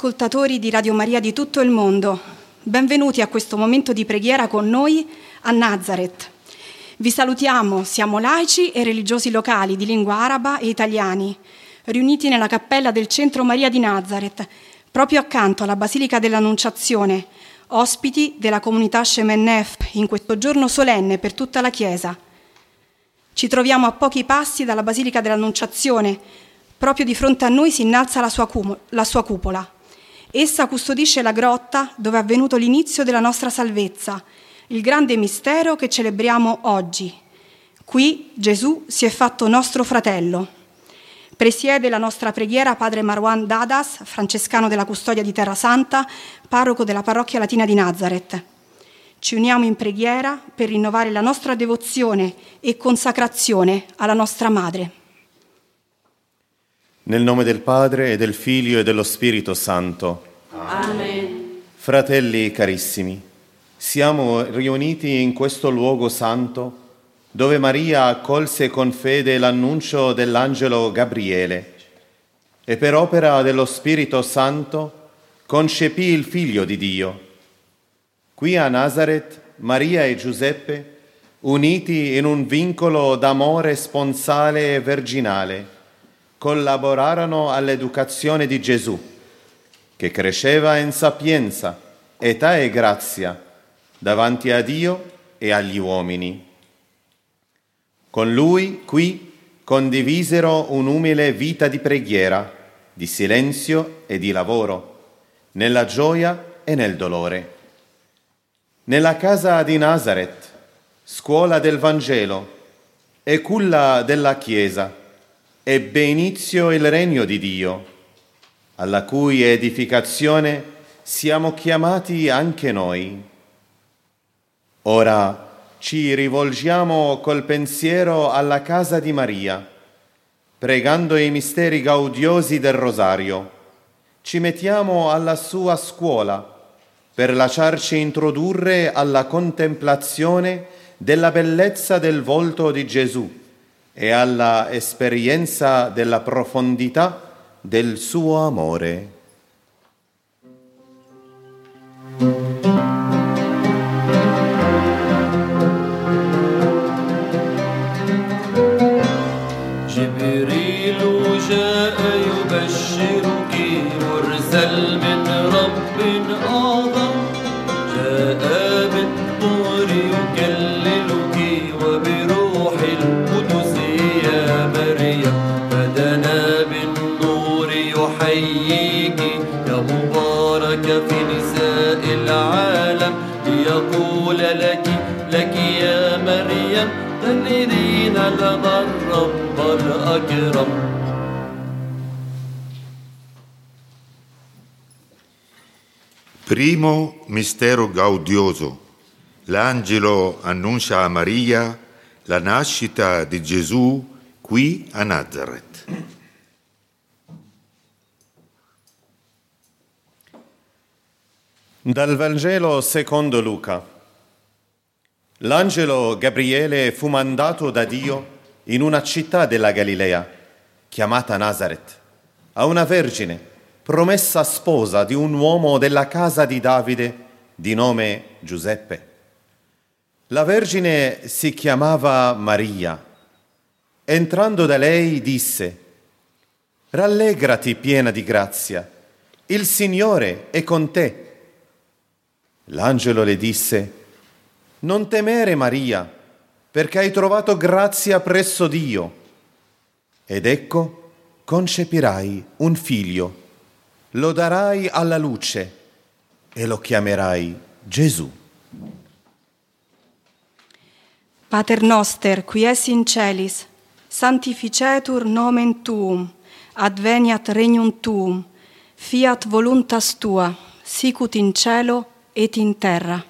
Ascoltatori di Radio Maria di tutto il mondo, benvenuti a questo momento di preghiera con noi a Nazareth. Vi salutiamo, siamo laici e religiosi locali di lingua araba e italiani, riuniti nella cappella del Centro Maria di Nazareth, proprio accanto alla Basilica dell'Annunciazione, ospiti della comunità Shemenef in questo giorno solenne per tutta la Chiesa. Ci troviamo a pochi passi dalla Basilica dell'Annunciazione, proprio di fronte a noi si innalza la sua, cum- la sua cupola. Essa custodisce la grotta dove è avvenuto l'inizio della nostra salvezza, il grande mistero che celebriamo oggi. Qui Gesù si è fatto nostro fratello. Presiede la nostra preghiera Padre Marwan Dadas, francescano della custodia di Terra Santa, parroco della parrocchia latina di Nazareth. Ci uniamo in preghiera per rinnovare la nostra devozione e consacrazione alla nostra Madre. Nel nome del Padre e del Figlio e dello Spirito Santo. Amen. Fratelli carissimi, siamo riuniti in questo luogo santo dove Maria accolse con fede l'annuncio dell'angelo Gabriele e per opera dello Spirito Santo concepì il figlio di Dio. Qui a Nazareth Maria e Giuseppe, uniti in un vincolo d'amore sponsale e virginale, collaborarono all'educazione di Gesù, che cresceva in sapienza, età e grazia davanti a Dio e agli uomini. Con lui qui condivisero un'umile vita di preghiera, di silenzio e di lavoro, nella gioia e nel dolore. Nella casa di Nazareth, scuola del Vangelo e culla della Chiesa, ebbe inizio il regno di Dio, alla cui edificazione siamo chiamati anche noi. Ora, ci rivolgiamo col pensiero alla casa di Maria, pregando i misteri gaudiosi del rosario. Ci mettiamo alla sua scuola per lasciarci introdurre alla contemplazione della bellezza del volto di Gesù e alla esperienza della profondità del suo amore. Primo mistero gaudioso. L'angelo annuncia a Maria la nascita di Gesù qui a Nazareth. Dal Vangelo secondo Luca. L'angelo Gabriele fu mandato da Dio in una città della Galilea, chiamata Nazareth, a una vergine, promessa sposa di un uomo della casa di Davide di nome Giuseppe. La vergine si chiamava Maria. Entrando da lei disse, Rallegrati piena di grazia, il Signore è con te. L'angelo le disse, Non temere Maria, perché hai trovato grazia presso Dio. Ed ecco, concepirai un figlio, lo darai alla luce e lo chiamerai Gesù. Pater noster, qui es in celis, sanctificetur nomen tuum, adveniat regnum tuum, fiat voluntas tua, sicut in cielo et in terra.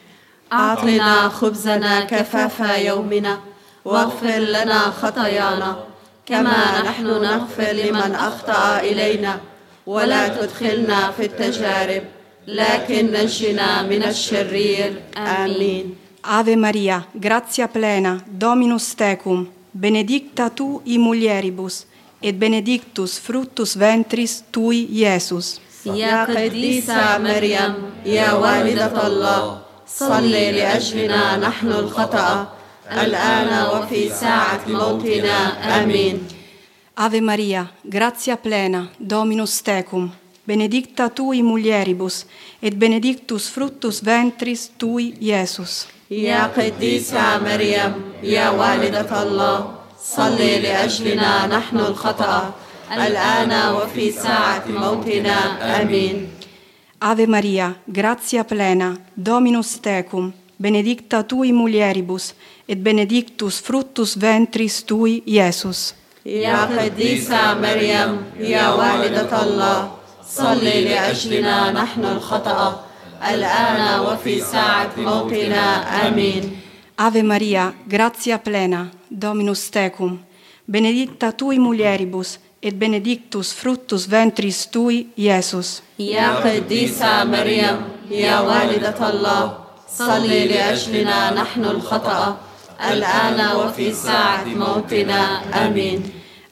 أعطنا خبزنا كفاف يومنا واغفر لنا خطايانا كما نحن نغفر لمن أخطأ إلينا ولا تدخلنا في التجارب لكن نجنا من الشرير. آمين. Ave Maria, gratia plena, Dominus tecum, benedicta tu in mulieribus, et benedictus fructus ventris tui, Iesus. يا قديسة مريم يا والدة الله صلي لأجلنا نحن الخطأ. الآن وفي ساعة موتنا. آمين. Ave Maria, grazia plena, Dominus tecum, benedicta tui mulieribus, et benedictus fructus ventris tui, Iesus. يا قديسة مريم يا والدة الله صلي لأجلنا نحن الخطأ الآن وفي ساعة موتنا آمين Ave Maria, grazia plena, Dominus tecum, benedicta tui mulieribus, et benedictus fructus ventris tui, Iesus. يا قديسة مريم يا والدة الله صلي لأجلنا نحن الخطأ الآن وفي ساعة موتنا آمين Ave Maria, grazia plena, Dominus tecum, benedicta tui mulieribus, et benedictus fructus ventris tui, Iesus. يا قديسة مريم يا والدة الله صلي لأجلنا نحن الخطأ. الآن وفي ساعة موتنا آمين.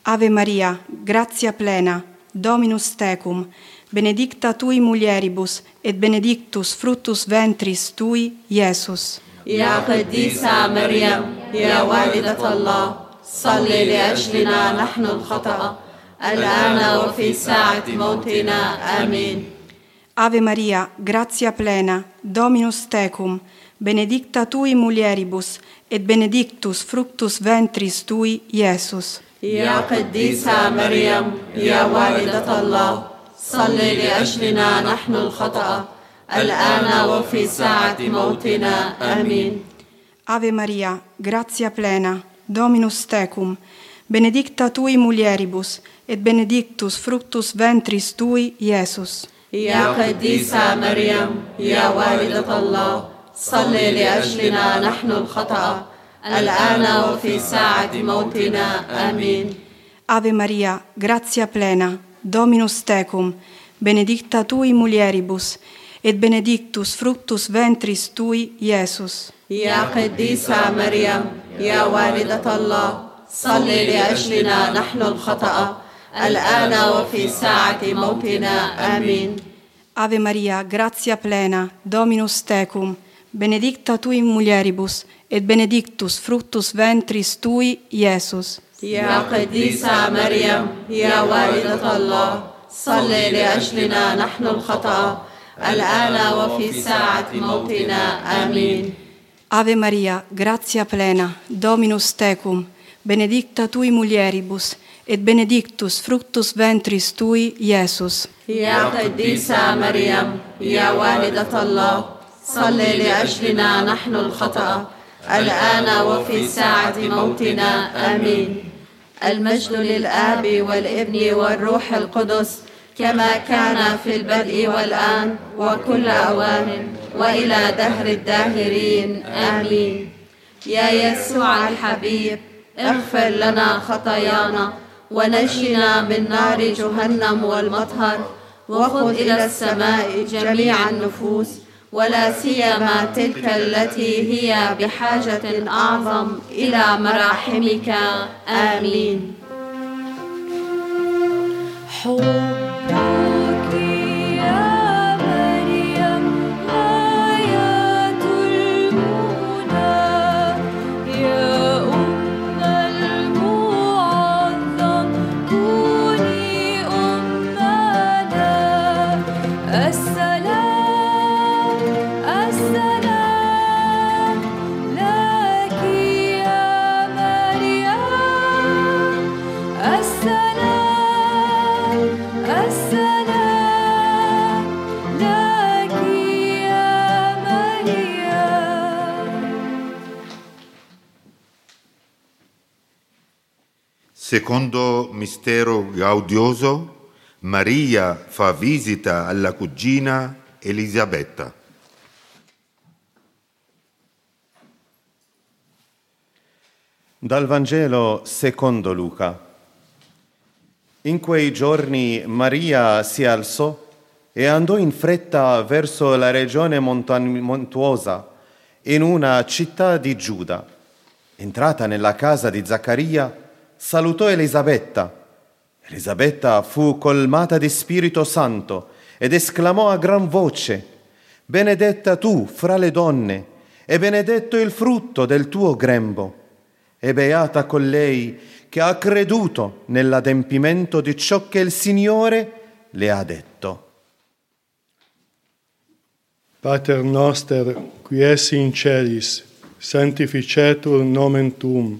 Ave Maria, grazia plena, Dominus tecum, benedicta tui mulieribus, et benedictus fructus ventris tui, Iesus. يا قديسة مريم يا والدة الله صلي لأجلنا نحن الخطأ الآن وفي ساعة موتنا آمين Ave Maria, grazia plena, Dominus tecum, benedicta tui mulieribus, et benedictus fructus ventris tui, Iesus. يا قديسة مريم يا والدة الله صلي لأجلنا نحن الخطأ الآن وفي ساعة موتنا آمين Ave Maria, grazia plena, Dominus tecum, benedicta tui mulieribus, et benedictus fructus ventris tui, Iesus. يا قديسة مريم يا والدة الله صلي لأجلنا نحن الخطأ الآن وفي ساعة موتنا آمين Ave Maria, grazia plena, Dominus tecum, benedicta tui mulieribus, et benedictus fructus ventris tui, Iesus. يا قديسة مريم يا والدة الله صلي لأجلنا نحن الخطأ الآن وفي ساعة موتنا آمين Ave Maria, grazia plena, Dominus tecum, benedicta tui mulieribus, et benedictus fructus ventris tui, Iesus. يا قديسة مريم يا والدة الله صلي لأجلنا نحن الخطأ الآن وفي ساعة موتنا آمين Ave Maria, grazia plena, Dominus tecum, benedicta tui mulieribus, et benedictus fructus ventris tui, Iesus. يا قديسة مريم يا والدة الله صلي لأجلنا نحن الخطأ الآن وفي ساعة موتنا آمين المجد للآب والابن والروح القدس كما كان في البدء والآن وكل أوان وإلى دهر الداهرين آمين يا يسوع الحبيب اغفر لنا خطايانا ونجنا من نار جهنم والمطهر وخذ إلى السماء جميع النفوس ولا سيما تلك التي هي بحاجة أعظم إلى مراحمك. آمين. حبك Secondo mistero gaudioso, Maria fa visita alla cugina Elisabetta. Dal Vangelo secondo Luca. In quei giorni Maria si alzò e andò in fretta verso la regione montuosa, in una città di Giuda. Entrata nella casa di Zaccaria, salutò Elisabetta. Elisabetta fu colmata di Spirito Santo ed esclamò a gran voce, Benedetta tu fra le donne, e benedetto il frutto del tuo grembo, e beata colei che ha creduto nell'adempimento di ciò che il Signore le ha detto. Pater noster, qui esi in celis, sanctificetur nomen tuum,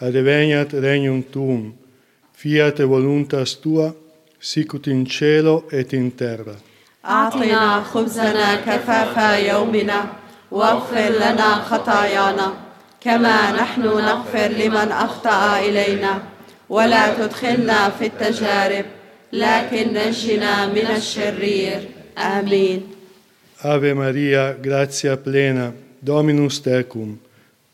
adveniat regnum tuum, fiat voluntas tua, sicut in cielo et in terra. أعطنا خبزنا كفاف يومنا واغفر لنا خطايانا كما نحن نغفر لمن أخطأ إلينا ولا تدخلنا في التجارب لكن نجنا من الشرير آمين Ave Maria, gratia plena, Dominus tecum,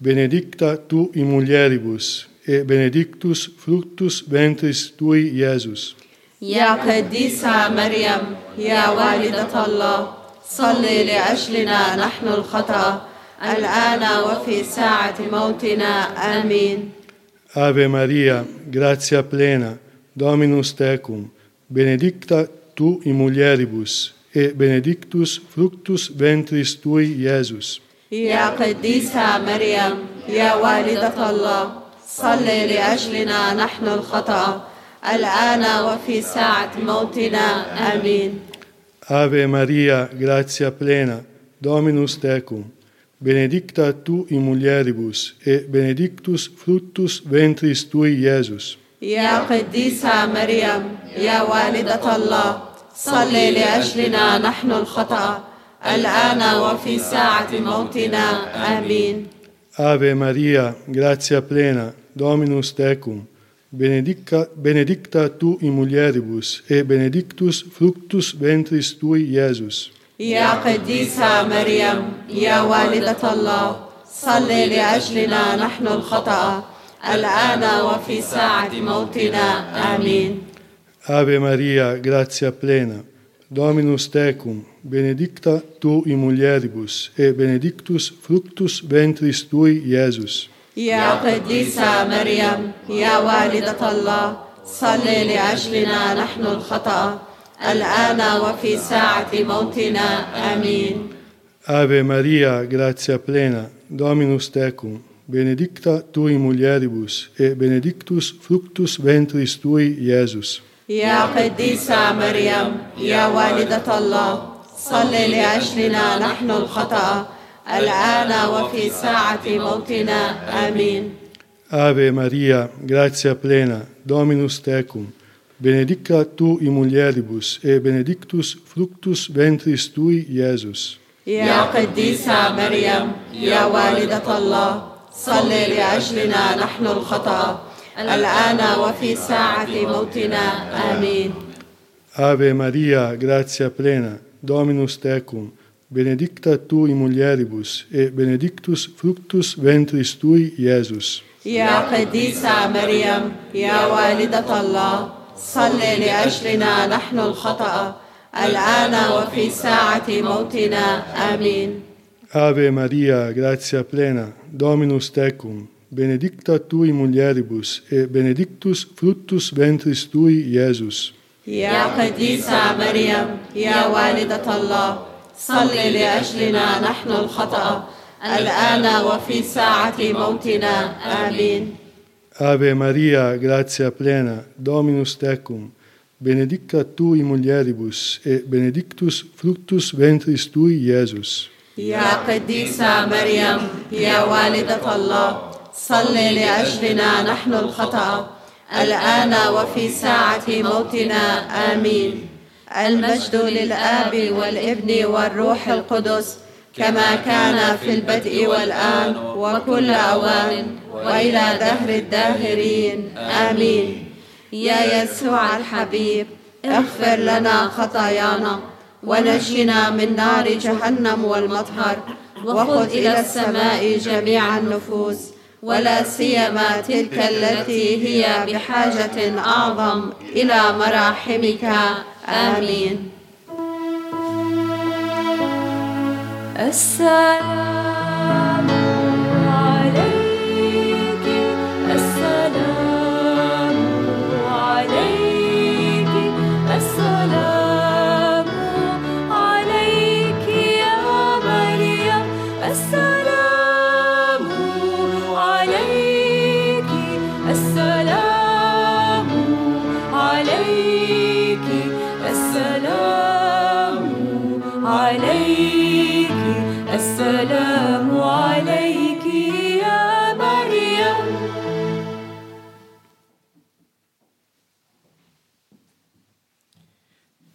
benedicta tu in mulieribus, et benedictus fructus ventris tui, Iesus. يا قديسة مريم يا والدة الله صلي لأجلنا نحن الخطأ الآن وفي ساعة موتنا آمين Ave Maria, gratia plena, Dominus tecum, benedicta tu in mulieribus, et benedictus fructus ventris tui, Iesus. يا قديسة مريم يا والدة الله صلي لأجلنا نحن الخطأ. الآن وفي ساعة موتنا آمين. Ave Maria, gratia plena, Dominus tecum, benedicta tu in mulieribus, et benedictus fructus ventris tui, Iesus. يا قديسة مريم يا والدة الله صلي لأجلنا نحن الخطأ الآن وفي ساعة موتنا آمين Ave Maria, gratia plena, Dominus tecum, benedicta, benedicta tu in mulieribus, et benedictus fructus ventris tui, Iesus. يا قديسة مريم يا والدة الله صلي لأجلنا نحن الخطأ الآن وفي ساعة موتنا آمين Ave Maria, gratia plena, Dominus tecum, benedicta tu in mulieribus, et benedictus fructus ventris tui, Iesus. يا قديسة مريم يا والدة الله صلي لأجلنا نحن الخطأ الآن وفي ساعة موتنا آمين Ave Maria, gratia plena, Dominus tecum, benedicta tu in mulieribus, et benedictus fructus ventris tui, Iesus. يا قديسة مريم يا والدة الله صلي لأجلنا نحن الخطأ الآن وفي ساعة موتنا آمين Ave Maria, gratia plena, Dominus tecum, benedicta tu in mulieribus, et benedictus fructus ventris tui, Iesus. يا قديسة مريم يا والدة الله صلي لأجلنا نحن الخطأ الآن وفي ساعة موتنا آمين Ave Maria, gratia plena, Dominus tecum, benedicta tu in mulieribus, et benedictus fructus ventris tui, Iesus. يا قديسة مريم يا والدة الله صلي لأجلنا نحن الخطأ الآن وفي ساعة موتنا آمين Ave Maria, gratia plena, Dominus tecum, benedicta tu in mulieribus, et benedictus fructus ventris tui, Iesus. يا قديسة مريم يا والدة الله صلي لأجلنا نحن الخطأ. الآن وفي ساعة موتنا. آمين. Ave Maria, gratia plena, Dominus tecum, benedicta tu in mulieribus, et benedictus fructus ventris tui, Iesus. يا قديسة مريم يا والدة الله صلي لأجلنا نحن الخطأ الآن وفي ساعة موتنا. آمين. المجد للآب والابن والروح القدس كما كان في البدء والآن وكل أوان وإلى دهر الداهرين. آمين. يا يسوع الحبيب اغفر لنا خطايانا ونجنا من نار جهنم والمطهر وخذ إلى السماء جميع النفوس. ولا سيما تلك التي هي بحاجة أعظم إلى مراحمك. آمين. السلام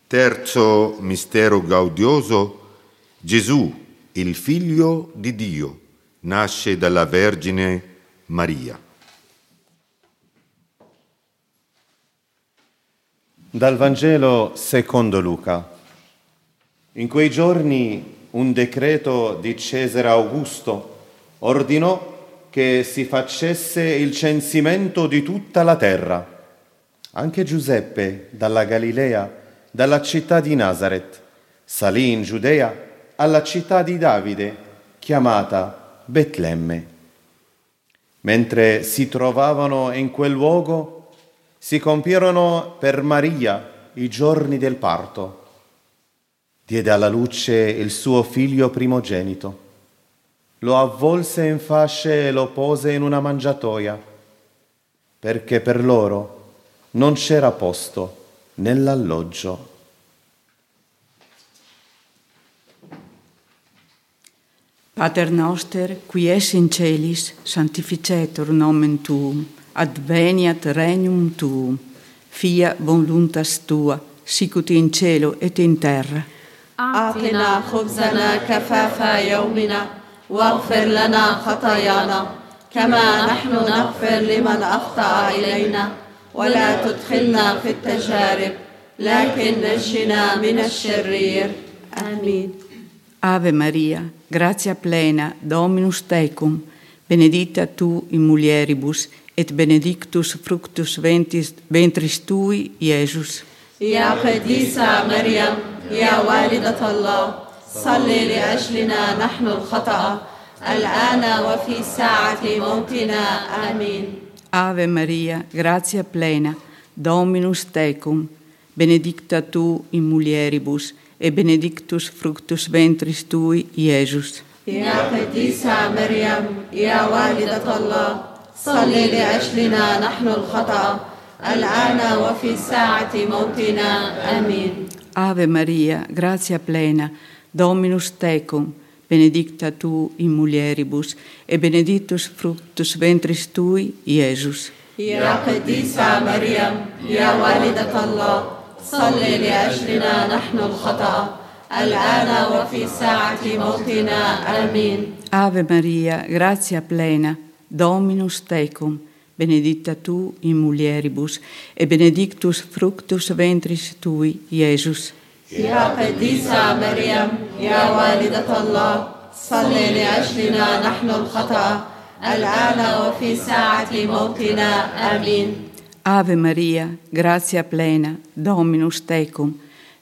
Terzo mistero gaudioso, Gesù, il figlio di Dio, nasce dalla Vergine Maria. Dal Vangelo secondo Luca. In quei giorni un decreto di Cesare Augusto ordinò che si facesse il censimento di tutta la terra. Anche Giuseppe dalla Galilea, dalla città di Nazareth, salì in Giudea alla città di Davide, chiamata Betlemme. Mentre si trovavano in quel luogo, si compirono per Maria i giorni del parto. Diede alla luce il suo figlio primogenito. Lo avvolse in fasce e lo pose in una mangiatoia, perché per loro non c'era posto nell'alloggio. Pater noster, qui es in celis, sanctificetur nomen tuum, adveniat regnum tuum, fia voluntas tua, sicut in cielo et in terra. أعطنا خبزنا كفاف يومنا واغفر لنا خطايانا كما نحن نغفر لمن أخطأ إلينا ولا تدخلنا في التجارب لكن نجنا من الشرير. آمين. Ave Maria, gratia plena, Dominus tecum, benedicta tu in mulieribus, et benedictus fructus ventris, ventris tui, Iesus. يا قديسة مريم يا والدة الله صلي لأجلنا نحن الخطأ الآن وفي ساعة موتنا آمين Ave Maria, gratia plena, Dominus tecum, benedicta tu in mulieribus, et benedictus fructus ventris tui, Iesus. يا قديسة مريم يا والدة الله صلي لأجلنا نحن الخطأ الآن وفي ساعة موتنا آمين Ave Maria, gratia plena, Dominus tecum, benedicta tu in mulieribus, et benedictus fructus ventris tui, Iesus. يا قديسة مريم يا والدة الله صلي لأجلنا نحن الخطأ الآن وفي ساعة موتنا آمين Ave Maria, gratia plena, Dominus tecum, benedicta tu in mulieribus, et benedictus fructus ventris tui, Iesus. يا قديسة مريم يا والدة الله صلي لأجلنا نحن الخطأ. الآن وفي ساعة موتنا آمين. Ave Maria, gratia plena, Dominus tecum,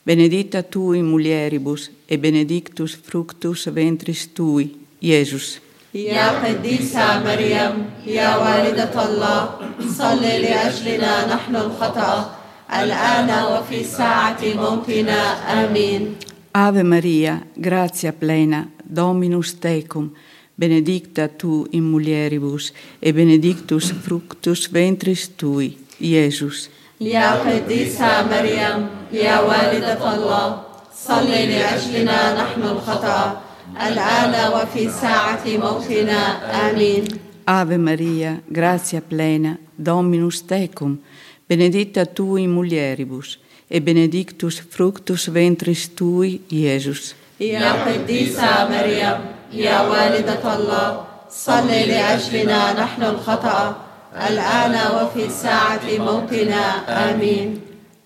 benedicta tu in mulieribus, et benedictus fructus ventris tui, Iesus. يا قديسة مريم يا والدة الله صلي لأجلنا نحن الخطأ الآن وفي ساعة موتنا آمين Ave Maria, gratia plena, Dominus tecum, benedicta tu in mulieribus, et benedictus fructus ventris tui, Iesus. يا قديسة مريم يا والدة الله صلي لأجلنا نحن الخطأ الآن وفي ساعة موتنا آمين Ave Maria, gratia plena, Dominus tecum, benedicta tu in mulieribus, et benedictus fructus ventris tui, Iesus. يا قديسة مريم يا والدة الله صلي لأجلنا نحن الخطأ الآن وفي ساعة موتنا آمين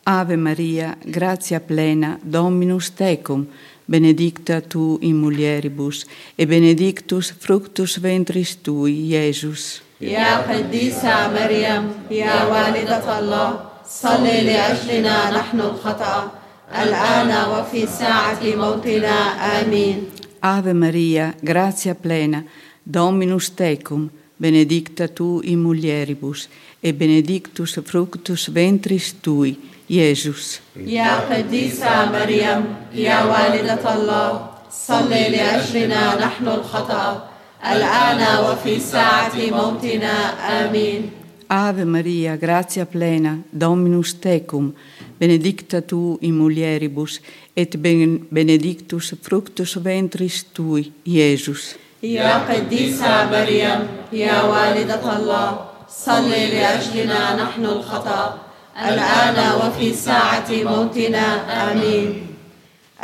Ave Maria, gratia plena, Dominus tecum, benedicta tu in mulieribus, et benedictus fructus ventris tui, Iesus. يا قديسة مريم يا والدة الله صلي لأجلنا نحن الخطأ. الآن وفي ساعة موتنا آمين. Ave Maria, gratia plena, Dominus tecum, benedicta tu in mulieribus, et benedictus fructus ventris tui, Iesus. يا قديسة مريم يا والدة الله صلي لأجلنا نحن الخطأ الآن وفي ساعة موتنا آمين Ave Maria, gratia plena, Dominus tecum, benedicta tu in mulieribus, et ben- benedictus fructus ventris tui, Iesus. يا قديسة مريم يا والدة الله صلي لأجلنا نحن الخطأ الآن وفي ساعة موتنا آمين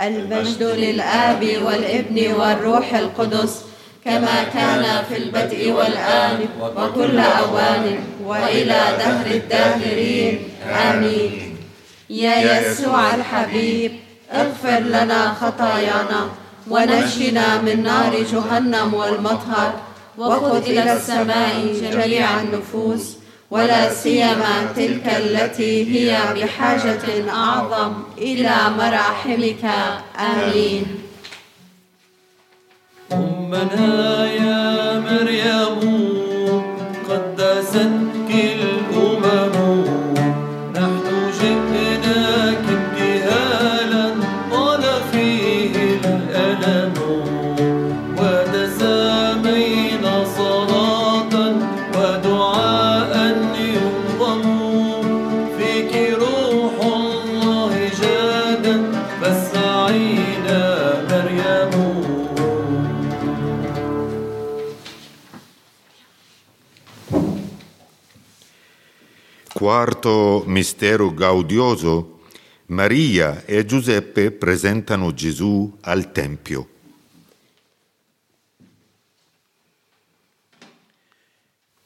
المجد للآب والابن والروح القدس كما كان في البدء والآن وكل أوان وإلى دهر الداهرين. آمين. يا يسوع الحبيب اغفر لنا خطايانا ونجنا من نار جهنم والمطهر وخذ إلى السماء جميع النفوس ولا سيما تلك التي هي بحاجة أعظم إلى مراحمك. آمين. أمنا يا مريم. Quarto mistero gaudioso, Maria e Giuseppe presentano Gesù al Tempio.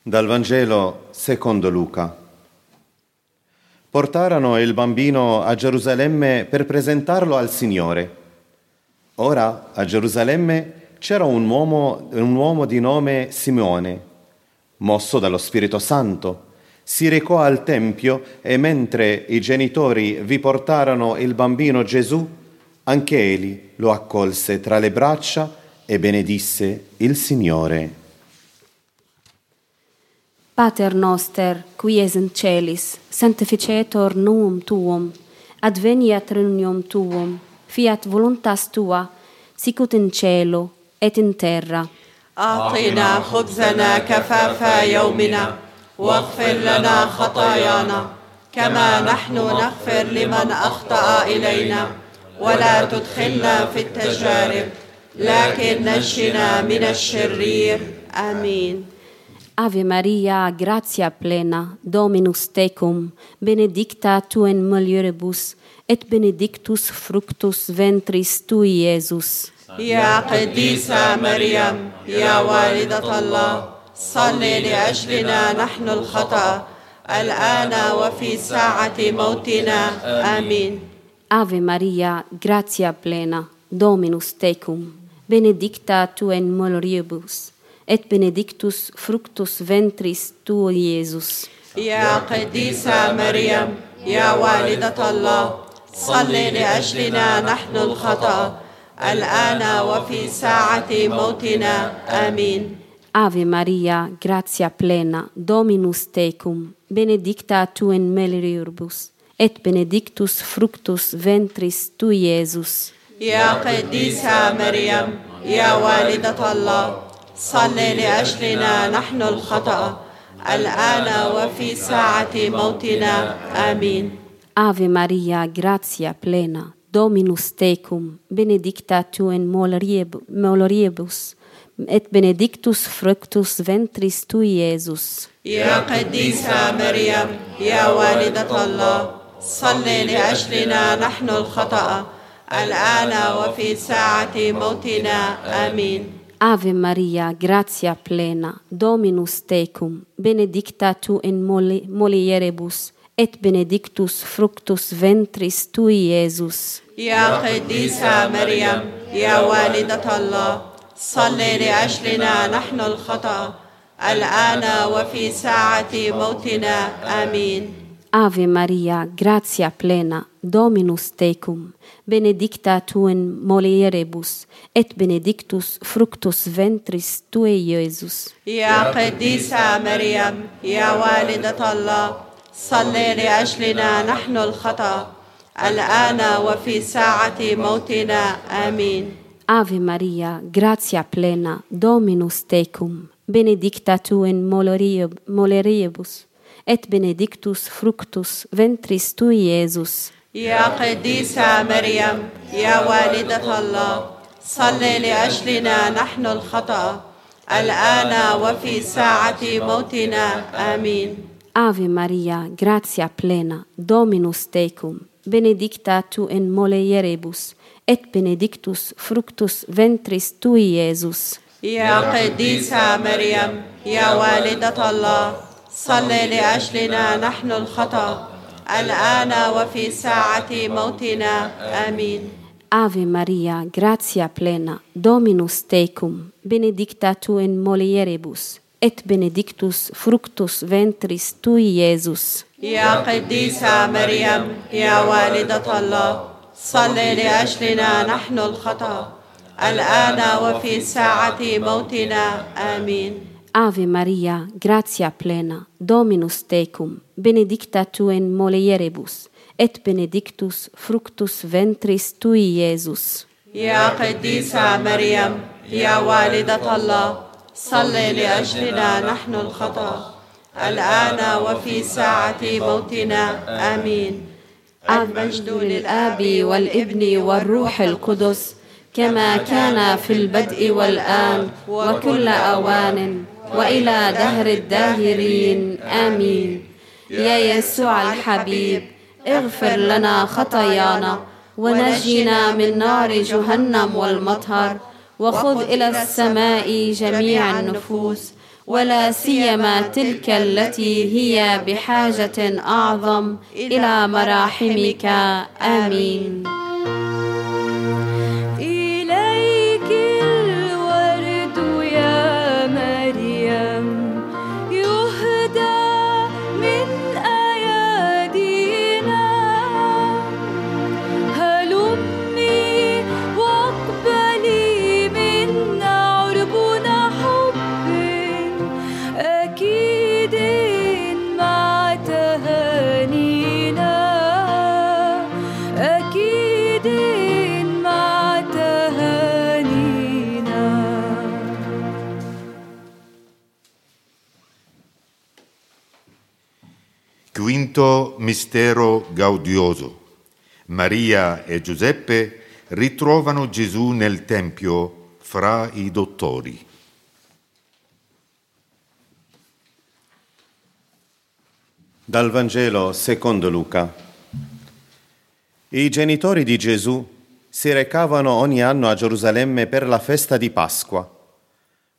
Dal Vangelo secondo Luca. Portarono il bambino a Gerusalemme per presentarlo al Signore. Ora a Gerusalemme c'era un uomo, un uomo di nome Simeone, mosso dallo Spirito Santo Si recò al Tempio e mentre i genitori vi portarono il bambino Gesù, anche egli lo accolse tra le braccia e benedisse il Signore. Pater noster, qui es in celis, sanctificetur nuum tuum, adveniat regnum tuum, fiat voluntas tua, sicut in cielo et in terra. أعطنا خبزنا كفاف يومنا واغفر لنا خطايانا كما نحن نغفر لمن أخطأ إلينا. ولا تدخلنا في التجارب لكن نجنا من الشرير آمين. Ave Maria, gratia plena, Dominus tecum, benedicta tu in mulieribus, et benedictus fructus ventris tui, Iesus. يا قديسة مريم يا والدة الله صلي لأجلنا نحن الخطأ الآن وفي ساعة موتنا. آمين. Ave Maria, gratia plena, Dominus tecum, benedicta tu in mulieribus, et benedictus fructus ventris tui, Iesus. يا قديسة مريم يا والدة الله صلي لأجلنا نحن الخطأ الآن وفي ساعة موتنا آمين Ave Maria, gratia plena, Dominus tecum, benedicta tu in mulieribus, et benedictus fructus ventris tui, Iesus. يا قديسة مريم يا والدة الله صلي لأجلنا نحن الخطأ الآن وفي ساعة موتنا آمين Ave Maria, gratia plena, Dominus tecum, benedicta tu in mulierib- mulieribus, et benedictus fructus ventris tui, Iesus. يا قديسة مريم يا والدة الله صلي لأجلنا نحن الخطأ الآن وفي ساعة موتنا آمين Ave Maria, gratia plena, Dominus tecum, benedicta tu in moli- mulieribus, et benedictus fructus ventris tui, Iesus. يا قديسة مريم يا والدة الله صلي لأجلنا نحن الخطأ. الآن وفي ساعة موتنا. آمين. Ave Maria, gratia plena, Dominus tecum, benedicta tu in mulieribus, et benedictus fructus ventris tui, Iesus. يا قديسة مريم يا والدة الله صلي لأجلنا نحن الخطأ الآن وفي ساعة موتنا آمين Ave Maria, gratia plena, Dominus tecum, benedicta tu in mulieribus, et benedictus fructus ventris tui, Iesus. يا قديسة مريم يا والدة الله صلي لأجلنا نحن الخطأ الآن وفي ساعة موتنا آمين Ave Maria, gratia plena, Dominus tecum, benedicta tu in mulieribus, et benedictus fructus ventris tui, Iesus. يا قديسة مريم يا والدة الله صلي لأجلنا نحن الخطأ الآن وفي ساعة موتنا آمين Ave Maria, gratia plena, Dominus tecum, benedicta tu in mulieribus, et benedictus fructus ventris tui, Iesus. يا قديسة مريم يا والدة الله صلي لأجلنا نحن الخطأ. الآن وفي ساعة موتنا. آمين. Ave Maria, gratia plena, Dominus tecum, benedicta tu in mulieribus, et benedictus fructus ventris tui, Iesus. يا قديسة مريم يا والدة الله صلي لأجلنا نحن الخطأ الآن وفي ساعة موتنا آمين المجد للآب والابن والروح القدس كما كان في البدء والآن وكل أوان وإلى دهر الداهرين. آمين. يا يسوع الحبيب اغفر لنا خطايانا ونجنا من نار جهنم والمطهر وخذ إلى السماء جميع النفوس ولا سيما تلك التي هي بحاجة أعظم إلى مراحمك. آمين. Quinto mistero gaudioso. Maria e Giuseppe ritrovano Gesù nel Tempio fra i dottori. Dal Vangelo secondo Luca. I genitori di Gesù si recavano ogni anno a Gerusalemme per la festa di Pasqua.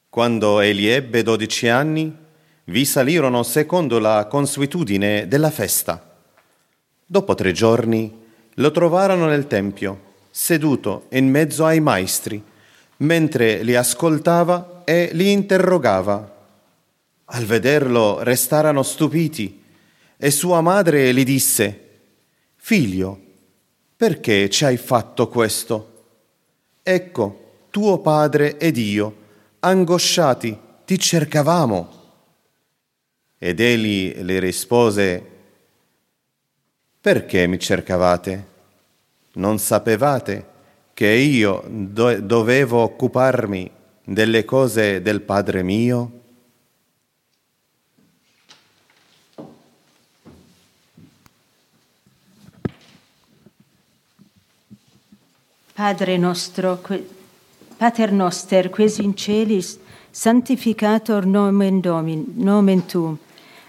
Quando egli ebbe dodici anni, vi salirono secondo la consuetudine della festa. Dopo tre giorni lo trovarono nel Tempio, seduto in mezzo ai maestri, mentre li ascoltava e li interrogava. Al vederlo restarono stupiti e sua madre gli disse, Figlio, perché ci hai fatto questo? Ecco, tuo padre ed io, angosciati, ti cercavamo. Ed egli le rispose, Perché mi cercavate? Non sapevate che io do- dovevo occuparmi delle cose del Padre mio? Padre nostro, que- Pater noster, quis in celis, sanctificator nomen Domin, nomen tuum,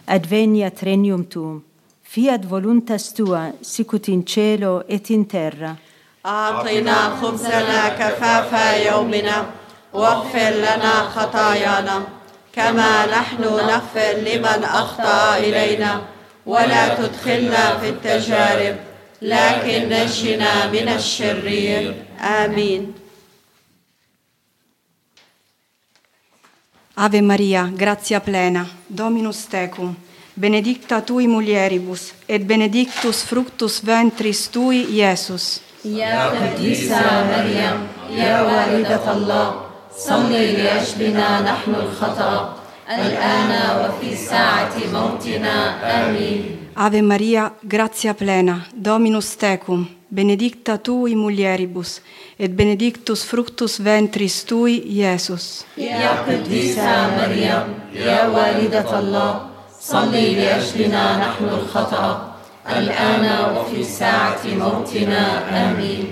adveniat regnum tuum, fiat voluntas tua, sicut in cielo et in. أعطنا خبزنا كفاف يومنا واغفر لنا خطايانا كما نحن نغفر لمن أخطأ إلينا ولا تدخلنا في التجارب لكن نجنا من الشرير آمين Ave Maria, gratia plena, Dominus tecum, benedicta tui mulieribus, et benedictus fructus ventris tui, Iesus. يا قديسة مريم يا والدة الله صلي لأجلنا نحن الخطأ الآن وفي ساعة موتنا آمين Ave Maria, gratia plena, Dominus tecum, benedicta tui mulieribus, et benedictus fructus ventris tui, Iesus. يا قديسة مريم يا والدة الله صلي لأجلنا نحن الخطأ الآن وفي ساعة موتنا آمين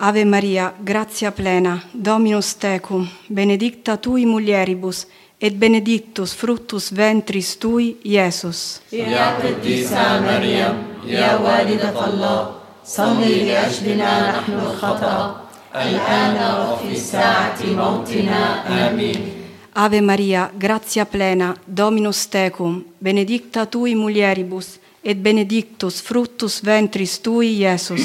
Ave Maria, gratia plena, Dominus tecum, benedicta tui mulieribus, et benedictus fructus ventris tui, Iesus. يا قديسة مريم يا والدة الله صلي لأجلنا نحن الخطأ الآن وفي ساعة موتنا آمين Ave Maria, gratia plena, Dominus tecum, benedicta tui mulieribus, et benedictus fructus ventris tui, Iesus.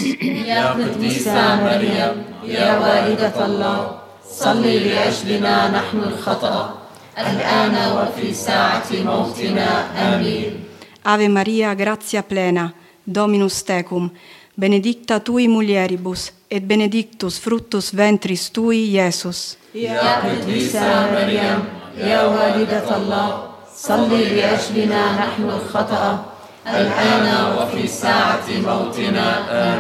يا قديسة مريم يا والدة الله صلي لأجلنا نحن الخطأ الآن وفي ساعة موتنا آمين Ave Maria, gratia plena, Dominus tecum, benedicta tui mulieribus, et benedictus fructus ventris tui, Iesus. يا قديسة مريم يا والدة الله صلي لأجلنا نحن الخطأ الآن وفي ساعة موتنا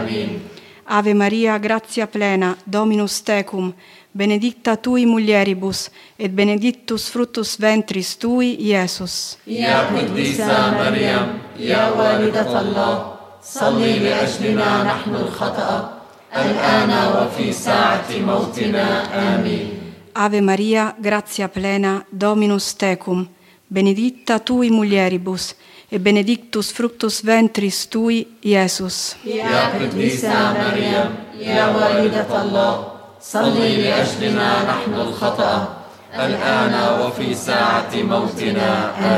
آمين Ave Maria, gratia plena, Dominus tecum, benedicta tui mulieribus, et benedictus fructus ventris tui, Iesus. يا قديسة مريم يا والدة الله صلي لأجلنا نحن الخطأ الآن وفي ساعة موتنا آمين Ave Maria, gratia plena, Dominus tecum, benedicta tui mulieribus, et benedictus fructus ventris tui, Iesus. يا قديسة مريم يا والدة الله صلي لأجلنا نحن الخطأ الآن وفي ساعة موتنا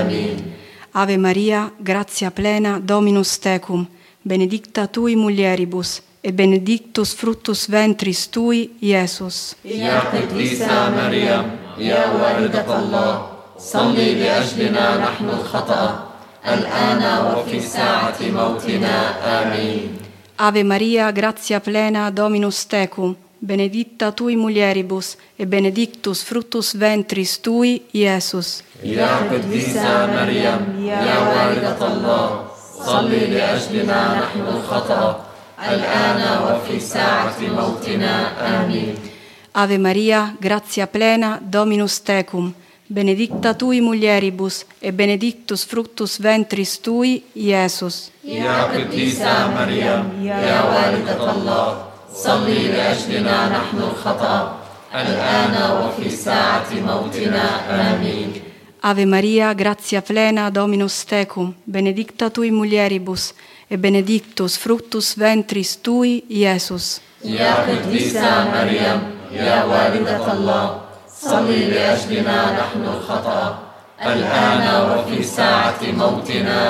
آمين Ave Maria, gratia plena, Dominus tecum, benedicta tui mulieribus, et benedictus fructus ventris tui, Iesus. يا قديسة مريم يا والدة الله صلي لأجلنا نحن الخطأ الآن وفي ساعة موتنا آمين Ave Maria, gratia plena, Dominus tecum, benedicta tui mulieribus, et benedictus fructus ventris tui, Iesus. يا قديسة مريم يا والدة الله صلي لأجلنا نحن الخطأ. الآن وفي ساعة موتنا. آمين. Ave Maria, gratia plena, Dominus tecum, benedicta tui mulieribus, et benedictus fructus ventris tui, Iesus. يا قديسة مريم يا والدة الله صلي لأجلنا نحن الخطأ الآن وفي ساعة موتنا آمين Ave Maria, gratia plena, Dominus tecum, benedicta tui mulieribus, et benedictus fructus ventris tui, Iesus. يا قديسة مريم يا والدة الله صلي لأجلنا نحن الخطأ الآن وفي ساعة موتنا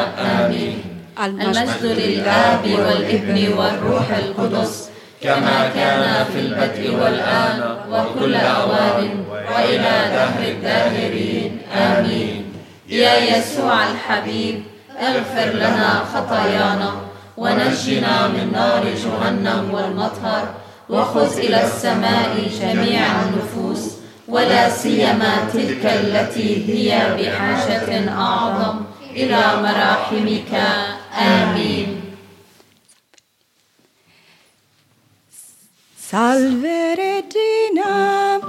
آمين المجد للآب والابن والروح القدس كما كان في البدء والآن وكل أوان وإلى دهر الداهرين. آمين. يا يسوع الحبيب اغفر لنا خطايانا ونجنا من نار جهنم والمطهر وخذ إلى السماء جميع النفوس ولا سيما تلك التي هي بحاجة أعظم إلى مراحمك. آمين. Salvere Dina,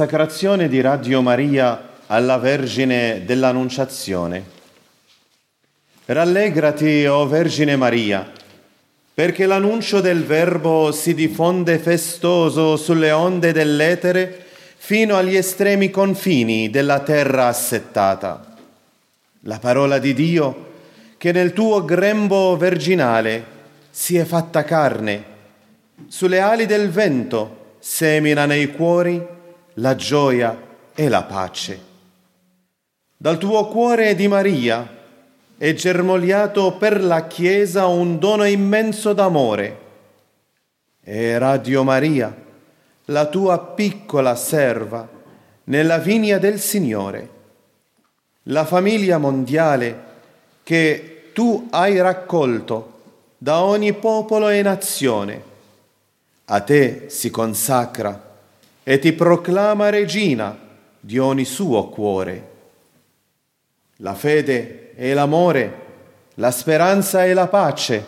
Consacrazione di Radio Maria alla Vergine dell'Annunciazione. Rallegrati, o Vergine Maria, perché l'annuncio del Verbo si diffonde festoso sulle onde dell'etere fino agli estremi confini della terra assettata. La parola di Dio, che nel tuo grembo virginale si è fatta carne, sulle ali del vento semina nei cuori la gioia e la pace. Dal tuo cuore di Maria è germogliato per la Chiesa un dono immenso d'amore. E Radio Maria, la tua piccola serva, nella vigna del Signore, la famiglia mondiale che tu hai raccolto da ogni popolo e nazione, a te si consacra e ti proclama regina di ogni suo cuore. La fede e l'amore, la speranza e la pace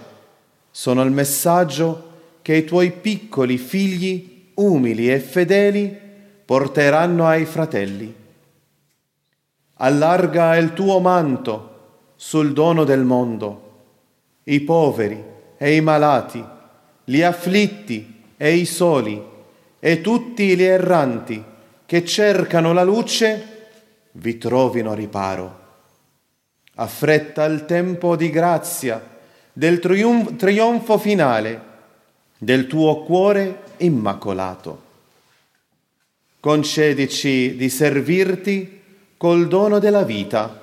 sono il messaggio che i tuoi piccoli figli umili e fedeli porteranno ai fratelli. Allarga il tuo manto sul dono del mondo, i poveri e i malati, gli afflitti e i soli e tutti gli erranti che cercano la luce vi trovino riparo. Affretta il tempo di grazia del triunf- trionfo finale del tuo cuore immacolato. Concedici di servirti col dono della vita,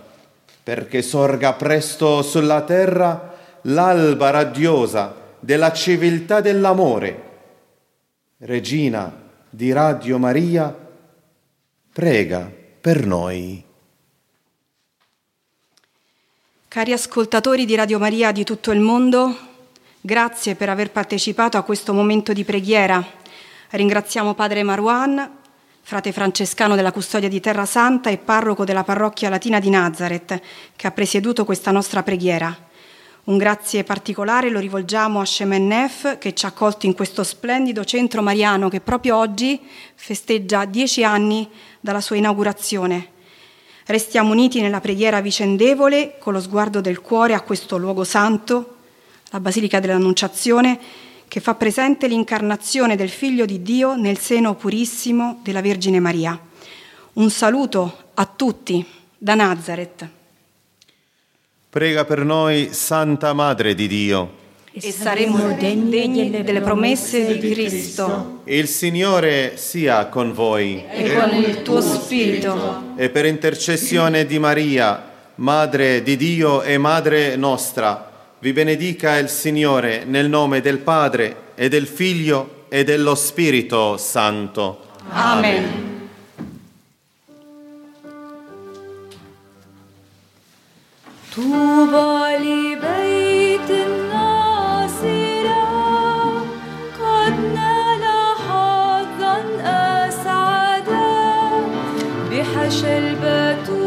perché sorga presto sulla terra l'alba radiosa della civiltà dell'amore. Regina di Radio Maria, prega per noi. Cari ascoltatori di Radio Maria di tutto il mondo, grazie per aver partecipato a questo momento di preghiera. Ringraziamo Padre Marwan, frate francescano della Custodia di Terra Santa e parroco della parrocchia latina di Nazareth, che ha presieduto questa nostra preghiera. Un grazie particolare lo rivolgiamo a Shemen Nef che ci ha accolto in questo splendido centro mariano che proprio oggi festeggia dieci anni dalla sua inaugurazione. Restiamo uniti nella preghiera vicendevole con lo sguardo del cuore a questo luogo santo, la Basilica dell'Annunciazione, che fa presente l'incarnazione del Figlio di Dio nel seno purissimo della Vergine Maria. Un saluto a tutti da Nazareth. Prega per noi, Santa Madre di Dio. E saremo degni delle promesse di Cristo Il Signore sia con voi e con il tuo spirito. e per intercessione di Maria, Madre di Dio e Madre nostra, vi benedica il Signore nel nome del Padre e del Figlio e dello Spirito Santo. Amen. طوبى لبيت الناصرة قد نال حظا أسعدا بحشى البتول